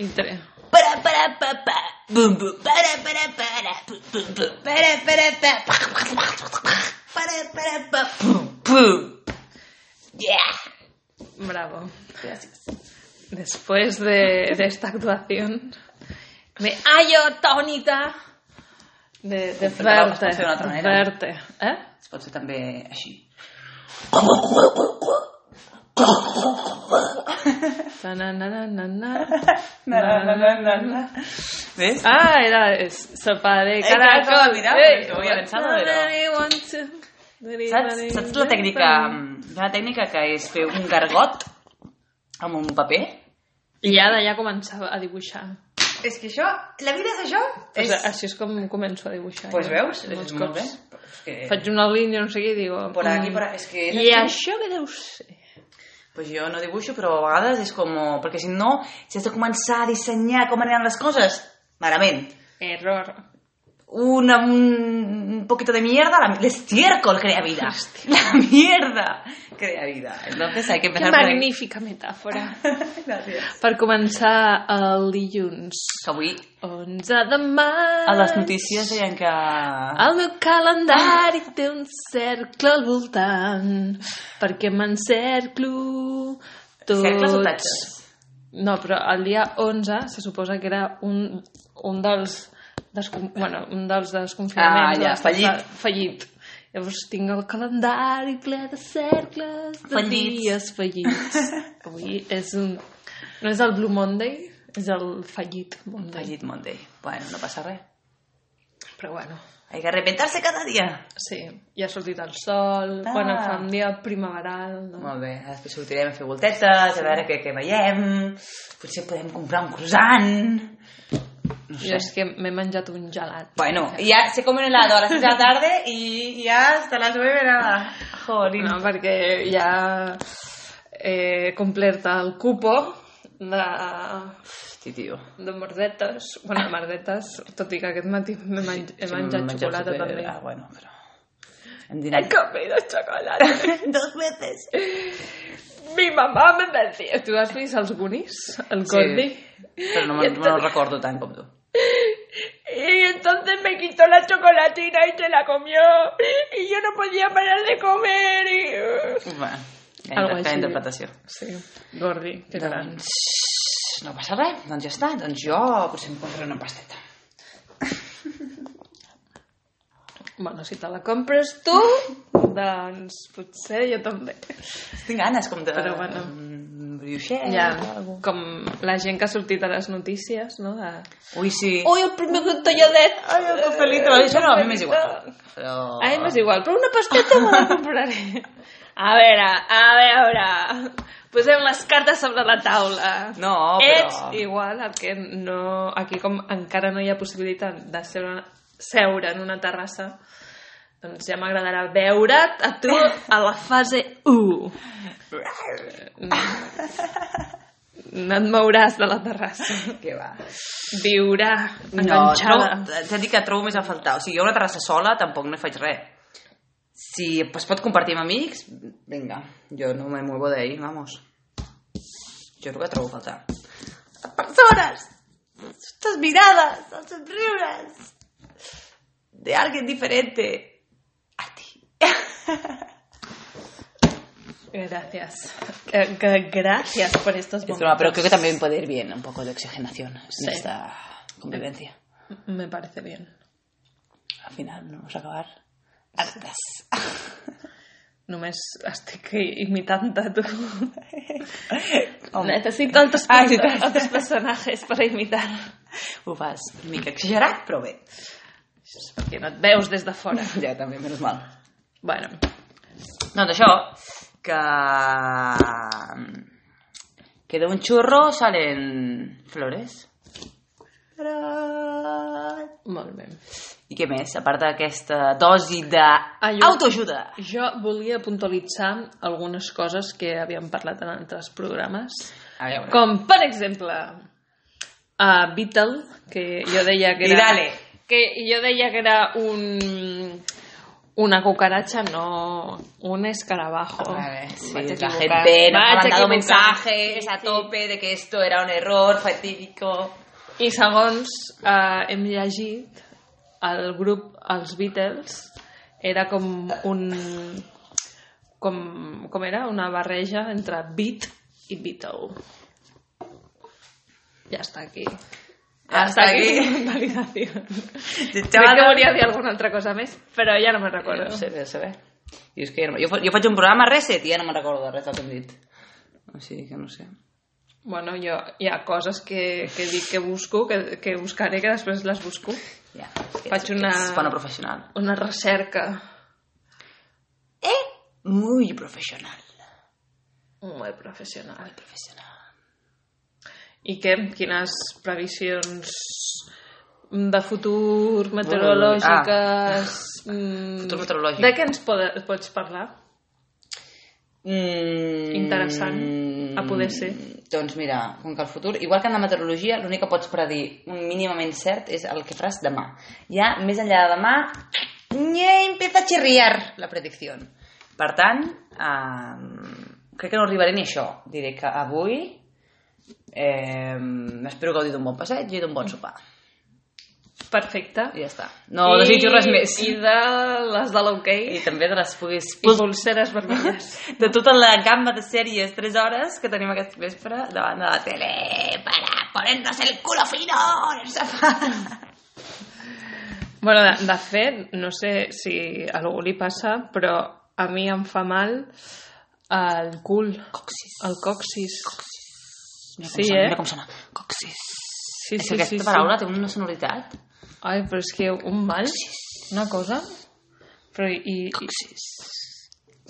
Inter... Para, para, pa, pa. Bum, bum. Para, para, para. Para, para, pa. Para, para, pa. Yeah. Bravo. Gracias. Después de, de esta actuación, me hallo atónita de, de Però es verte. pot fer d'una altra de manera. verte. Eh? Es pot fer també així. ¿Ves? Ah, era es- sopa de caracol. mira, Saps, saps la tècnica... Hi ha una tècnica que és fer un gargot amb un paper? I ara ja començava a dibuixar. És que això... La vida és això? És... Pues així és com començo a dibuixar. Pues jo. veus? És molt bé. cops. És que... Faig una línia, no sé què, i digo... Por aquí, mm, por aquí, és que... és I així. això què deu ser? Pues jo no dibuixo, però a vegades és com... Perquè si no, si has de començar a dissenyar com aniran les coses, malament. Error. Una, un poquito de mierda, la- el estiércol crea vida. La mierda crea vida. Entonces hay que empezar ahí. magnífica metàfora. Gràcies. per començar el dilluns Que avui 11 de maig. a les notícies deien que... El meu calendari té un cercle al voltant perquè m'encerclo tots... Cercles o tatxes? No, però el dia 11 se suposa que era un, un dels descon... bueno, un dels desconfinaments. Ah, ja, fallit. Fallit. Llavors tinc el calendari ple de cercles, de Fallits. dies fallits. Avui és un... No és el Blue Monday, és el fallit Monday. Fallit Monday. Bueno, no passa res. Però bueno, Hay que repentarse cada dia. Sí, ja ha sortit el sol, Ah. bueno, fa un dia primaveral, no? Molt bé, després sortirem a fer voltetes, a veure què, què veiem. Potser podem comprar un croissant. No Jo és que m'he menjat un gelat. Bueno, ya se come un helado a las 6 de la tarde y ya hasta las 9 nada. Jolín. No, perquè ja he complert el cupo de, Hosti, tio. de merdetes, bueno, merdetes, tot i que aquest matí m'he menj, he Sí, menjat m'he xocolata super- també. Ah, bueno, però... Hem He dinat comido chocolate. dos veces. Mi mamá me decía... Tu has vist els Goonies? El Sí. Goldie? Però no, Y me, no lo recordo tant com tu. Y entonces me quitó la chocolatina y se la comió. Y yo no podía parar de comer. Y... Bueno, Algo així. interpretació. Sí, Gordi, que gran. Doncs no passa res, doncs ja està. Doncs jo potser em compraré una pasteta. Bueno, si te la compres tu, doncs potser jo també. Tinc ganes com de... Però bueno. Brioixet Ja, o algo. com la gent que ha sortit a les notícies, no? De... Ui, sí. Ui, el primer talladet! Ai, el cafelito. Això no, a mi m'és igual. Però... A mi m'és igual, però una pasteta me la compraré. A veure, a veure... Posem les cartes sobre la taula. No, però... Ets igual a que no, aquí com encara no hi ha possibilitat de seure, seure en una terrassa, doncs ja m'agradarà veure't a tu a la fase 1. No et mouràs de la terrassa. Què va? Viurà No, enganxada. trobo, t'he dit que trobo més a faltar. O sigui, jo una terrassa sola tampoc no faig res. Si es pot compartir amb amics, vinga, jo no me muevo de ahí, vamos. Jo el que trobo a faltar. Les persones, estas miradas, los sonriures de alguien diferente. Gracias. Que gracias por estos Es momentos. broma, pero creo que también puede ir bien un poco de oxigenación Sí. en esta convivencia. Me parece bien. Al final no vamos a acabar hartas. Només estic imitant-te tu. Com? Necesito altres, Ah, sí, altres personatges per imitar. Ho fas una mica exagerat, però bé. Perquè no et veus des de fora. Ja, també, menys mal. Bueno, Doncs això, que... Que de un churro salen flores. molt bé. I què més? A part d'aquesta dosi Ah, jo- d'autoajuda. Jo volia puntualitzar algunes coses que havíem parlat en altres programes. A veure. Com, per exemple, a Beatle, que jo deia que I era... dale. Que jo deia que era un, Una cucaracha, no. Un escarabajo. Vale, sí, Vaig la gente nos ha mandado mensajes a Sí. tope de que esto era un error fatídico. I segons eh, hem llegit, el grup, els Beatles, era com un... Com, com era? Una barreja entre Beat i Beatle. Ja està aquí. Hasta està aquí. Crec que volia dir alguna altra cosa més, però ja no me'n recordo. No sé, bé, saber. I és que jo, no- jo, jo faig un programa reset i ja no me'n recordo de res del que hem dit. O sigui que no sé. Bueno, jo, hi ha coses que, que dic que busco, que, que buscaré, que després les busco. Ja, és que Faig una- ets bona professional. Una recerca Eh, muy professional. molt professional. Professional. I què? Quines previsions de futur, meteorològiques... mm, futur meteorològic. De què ens pode, pots parlar? Mm, Interessant, a poder ser. Doncs mira, com que el futur, igual que en la meteorologia, l'únic que pots predir un mínimament cert és el que faràs demà. Ja, més enllà de demà, ja empieza a chirriar la predicció. Per tant, eh, crec que no arribaré ni a això. Diré que avui eh, espero gaudir d'un bon passeig i d'un bon sopar. Perfecte. I ja està. No desitjo res més. I de les de l'OK. I també de les puguis... I pulseres vermelles. de tota la gamma de sèries 3 hores que tenim aquest vespre davant de la tele para ponernos el culo fino en el sofà. bueno, de, de fet, no sé si a algú li passa, però a mi em fa mal el cul, Coxis. el coxis. Mira com Sí, sona, eh? mira com sona. Coxis. Sí, és que aquesta paraula té una sonoritat. Ai, però és que un mal, una cosa... Però i... i Coxis.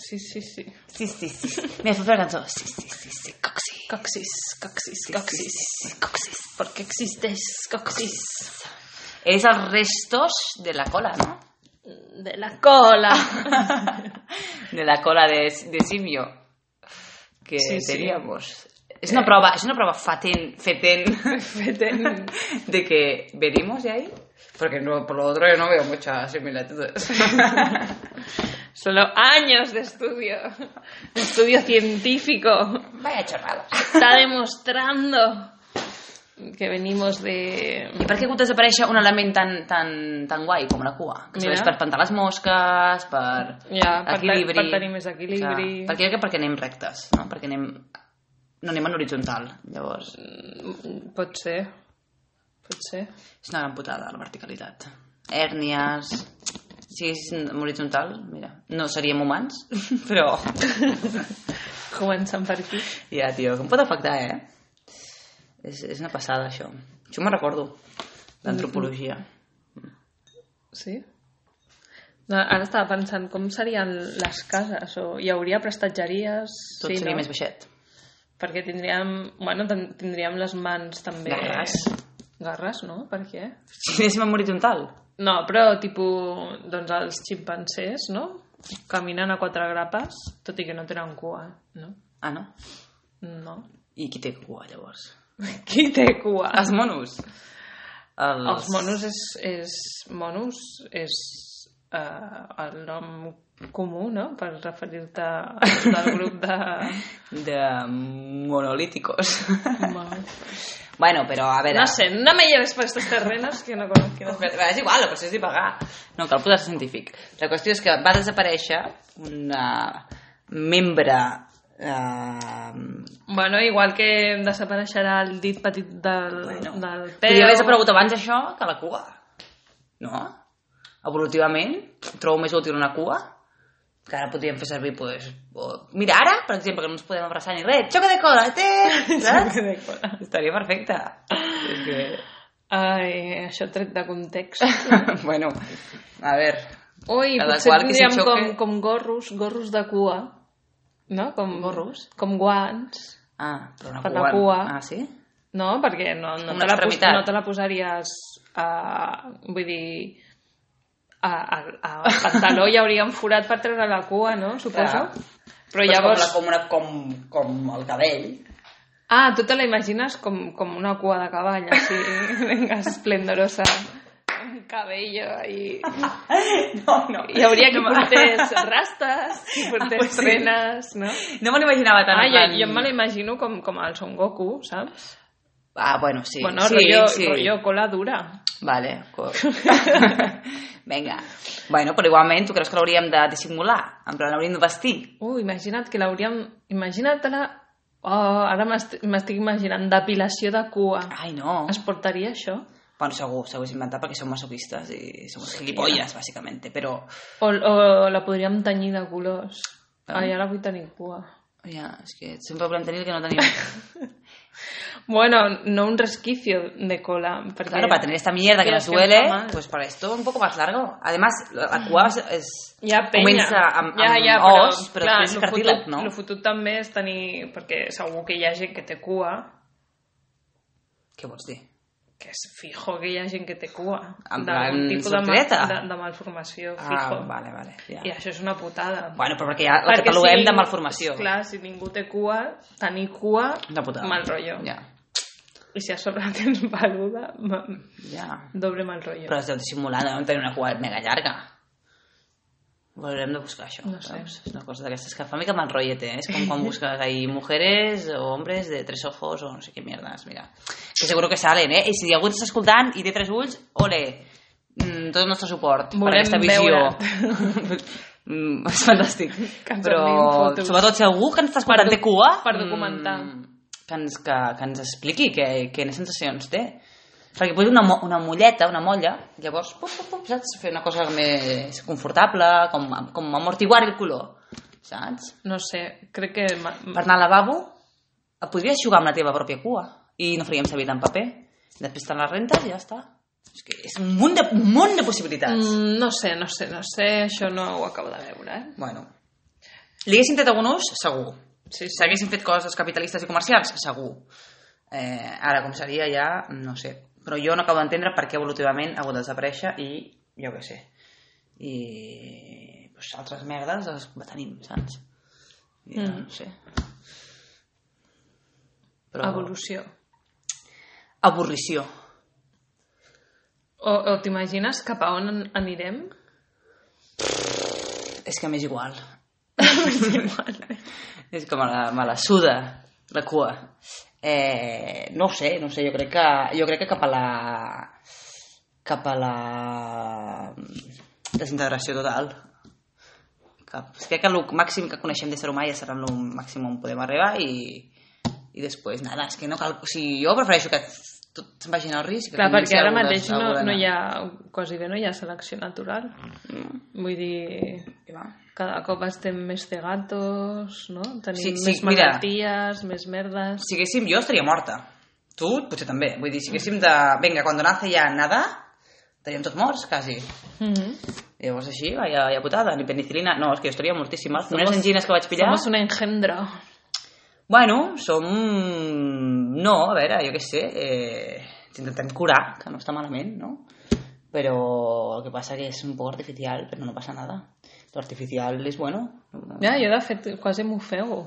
sí, sí, sí. Sí, sí, sí. Mira, fa cançó. Sí, sí, sí, sí. Coxis. Coxis, coxis, Sí, coxis. sí, sí, sí, Coxis. ¿Por qué existeix coxis? És els restos de la cola, ¿no? De la cola. de la cola de, de simio que Sí, sí. Es una prueba, es una prueba faten, feten Feten. de que venimos de ahí. Porque no, por lo otro yo no veo muchas similitudes. Solo años de estudio. Estudio científico. Vaya chorrada. Está demostrando que venimos de... I per què de desaparèixer un element tan, tan, tan guai com la cua? Que serveix per espantar les mosques, per Ja, per, te- equilibri. per tenir més equilibri. Clar, perquè anem rectes, no? Perquè anem... No anem en horitzontal, llavors Mm, Pot ser. Pot ser. és una gran putada la verticalitat. Hèrnies... Si és en horitzontal, mira, no seríem humans, però... Començant per aquí. Ja, tio, que em pot afectar, eh? És, és una passada, això. Això me'n recordo, d'antropologia. Sí? No, ara estava pensant com serien les cases o hi hauria prestatgeries Tot sí, seria no? més baixet. Perquè tindríem bueno, tindríem les mans també Garres. garres, no? Per què? Si anéssim en horitzontal. no, però tipus doncs els ximpancers no? caminen a quatre grapes tot i que no tenen cua no? Ah, no? no I qui té cua, llavors? qui té cua? Els monos. Els, els monos és, és monos és uh, el nom comú, no? Per referir-te del grup de... De monolíticos. Monos. bueno, però a veure... No sé, no me lleves por estos terrenos que no conozco. És igual, la qüestió és divagar. No, cal posar científic. La qüestió és que va desaparèixer un membre... Eh, Bueno, igual que desapareixerà el dit petit del, bueno, del peu. podria haver desaparegut abans això que la cua. No? Evolutivament, trobo més útil una cua que ara podríem fer servir, pues, o... mira, ara, per exemple, que no ens podem abraçar ni res, xoca de cola, té! Saps? De cola. Estaria perfecte. És que... Ai, això tret de context. bueno, a veure, Ui, Cada potser tindríem com, xoque. com gorros, gorros de cua. No? Com, Gorros? Com guants. Ah, però una Per cua... la cua. Ah, sí? No, perquè no, no, Una te, la pos, no te la posaries a, vull dir a, a, a pantaló hi hauria un forat per treure la cua, no? Suposo. Clar. Però llavors... Com, la, com, una, com, com el cabell. Ah, tu te la imagines com, com una cua de cavall, així, venga, esplendorosa. un cabello ahí. No, no. Hi hauria qui No, me- portés rastes, qui portés pues sí. trenes, no? No me l'imaginava tant. Ah, jo, jo me l'imagino com, com el Son Goku, saps? Ah, bueno, sí. bueno, sí, rollo, sí. rollo cola dura. Vale. co- Vinga. Bueno, però igualment, tu creus que l'hauríem de dissimular? En plan, l'hauríem de vestir? Uh, imagina't que l'hauríem... Imagina't-la... Oh, ara m'est- m'estic imaginant depilació de cua. Ai, no. Es portaria això? Bueno, segur, segur és inventat perquè som masoquistes i som gilipolles, bàsicament. Però, O, o la podríem tenyir de colors. Ah. Ai, ara vull tenir cua. ja, és que sempre volem tenir el que no tenim. Bueno, no un resquicio de cola. Perquè... Claro, para tener esta mierda que nos duele, pues para esto un poco más largo. Además, la cua es, Ja penya. comença amb, ja, amb ja, però, os, però clar, després és cartílag, no? El fotut també és tenir... Perquè segur que hi ha gent que té cua, Què vols dir? Que és fijo que hi ha gent que té cua. En plan tipus de, de, de malformació, fijo. Ah, vale, vale. Ja. I això és una putada. Bueno, però perquè ja la Perquè cataloguem si- de malformació. Clar, si ningú té cua, tenir cua, Una putada. mal rotllo. Ja, I si a sobre la tens peluda, ma- ja. doble mal rotllo. Però has de dissimular, no tenir una cua mega llarga. Ho haurem de buscar, això. No sé. saps? És una cosa d'aquestes que fa mica mal rotllet, eh? És com quan busques ahí mujeres o hombres de tres ojos o no sé què mierdas, mira. Que seguro que salen, eh? I si algú està escoltant i té tres ulls, ole! Mm, tot el nostre suport per Volem aquesta visió. mm, és fantàstic. Que ens Però, sobretot, si algú que ens està escoltant Per té cua... per documentar. mm, que, ens, que, que ens expliqui què, quines sensacions té. Perquè posa una, una molleta, una molla, llavors, pup, pup, pup, saps? Fer una cosa més confortable, com, com amortiguar el color, saps? No sé, crec que... Per anar al lavabo, et podries jugar amb la teva pròpia cua i no faríem servir tant paper. Després te la rentes i ja està. És que és un munt de, un munt de possibilitats. Mm, no sé, no sé, no sé, això no ho acabo de veure, eh? Bueno. Li haguessin tret algun ús? Segur. Sí, Si haguessin fet coses capitalistes i comercials? Segur. Eh, ara, com seria ja, no sé. Però jo no acabo d'entendre per què evolutivament ha hagut de desaparèixer i jo què sé. I pues, altres merdes les tenim, saps? I, Mm. No sé. Però... Evolució. Avorrició. O, o t'imagines cap a on an- anirem? És que m'és igual. És igual. És com la, me la suda la cua. Eh, no ho sé, no ho sé, jo crec que, jo crec que cap a la cap a la desintegració total. Cap, crec que el màxim que coneixem d'ésser humà ja serà el màxim on podem arribar i, i després, nada, és que no cal... O sigui, jo prefereixo que tot se'n vagin al risc. Clar, perquè ara mateix no, no hi ha, quasi bé no hi ha selecció natural. Mm, Vull dir, va? cada cop estem més cegatos, no? Tenim Sí, sí, més mira. malalties, més merdes... Si haguéssim, jo estaria morta. Tu, potser també. Vull dir, si haguéssim de... Vinga, quan nace ja nada, estaríem tots morts, quasi. Mm -hmm. I llavors així, vaya, vaya putada, ni penicilina. No, és que jo estaria mortíssima. Les primeres angines que vaig pillar... Somos un engendro. Bueno, som... No, a veure, jo què sé... Eh... Intentem curar, que no està malament, no? Però el que passa que és un poc artificial, però no passa nada. Lo artificial és bueno. Ja, jo de fet quasi m'ofego.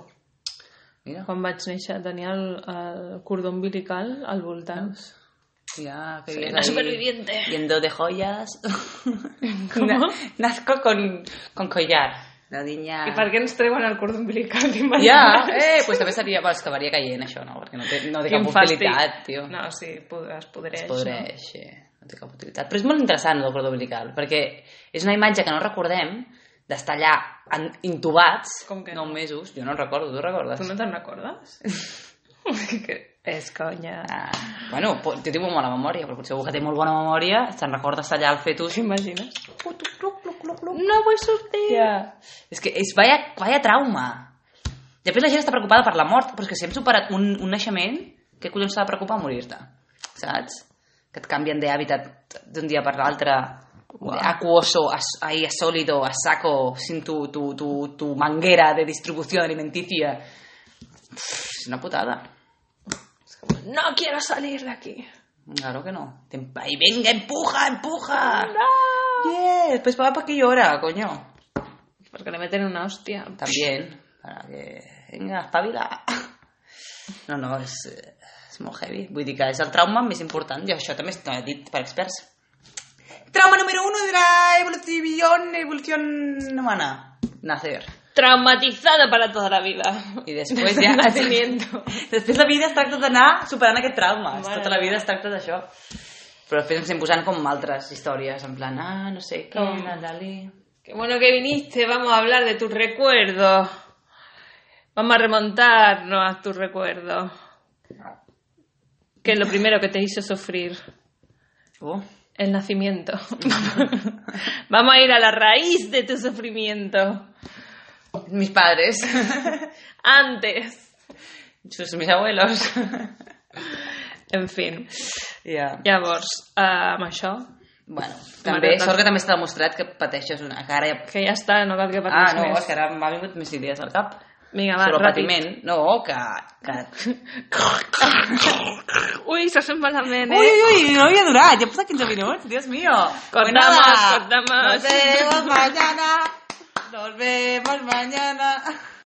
Mira, Quan vaig néixer tenia el, el cordó umbilical al voltant. ya, que Soy una ahí superviviente. Yendo de joyas. Nazco con, con collar. La niña... I per què ens treuen el cordó umbilical? t'imagines? Ja, eh, pues també seria... Que acabaria caient, això, no? Perquè no té, no té cap utilitat, tio. No, sí, es podreix. es podreix, no? no té cap utilitat. Però és molt interessant, el cordó umbilical, perquè és una imatge que no recordem d'estar allà en, intubats Com que nou no? mesos. Jo no recordo, tu recordes? Tu no te'n recordes? que és conya. Ah, bueno, jo tinc molt bona memòria, però potser algú que té molt bona memòria se'n recorda estar allà al fetus. T'imagines? No vull sortir! Ja. És que és vaya, vaya trauma. Després la gent està preocupada per la mort, però és que si hem superat un, un naixement, què collons s'ha de preocupar morir-te? Saps? Que et canvien d'hàbitat d'un dia per l'altre, de acuoso a, ahí a sólido, a saco, sin tu, tu, tu, tu manguera de distribución alimenticia. Es una putada. No quiero salir de aquí. Claro que no. Ahí, venga, empuja, empuja. No. Yeah, después papá, ¿para qué llora, coño? Porque le meten una hostia. También, para que... Vinga, espavila. No, no, és, és molt heavy. Vull dir que és el trauma més important. I això també està dit per experts. Trauma número uno de la evolución, evolución humana. Nacer. Traumatizado para toda la vida. I després ja... Nacimiento. després la vida es tracta d'anar superant aquest trauma. Mare Tota la vida es tracta d'això. Però després ens estem posant com altres històries, en plan, ah, no sé què, Com? Qué bueno que viniste, vamos a hablar de tus recuerdos. Vamos a remontarnos a tus recuerdos. Que es lo primero que te hizo sufrir. Oh. El nacimiento. Vamos a ir a la raíz de tu sufrimiento. Mis padres. Antes. Sus, mis abuelos. En fin. ja. Llavors, uh, amb això, Bueno, també, agradat. sort que també està demostrat que pateixes una... Que ara ja... que ja està, no cal que Ah, parlis no, és més. que ara m'ha vingut més idees al cap. Vinga, va, Sobre el ràpid. patiment. No, que... que... Ui, se sent malament, eh? uy, uy, no havia durat, ja ha passat 15 minuts, Dios mío. Cortamos, cortamos. Nos vemos mañana. Nos vemos mañana.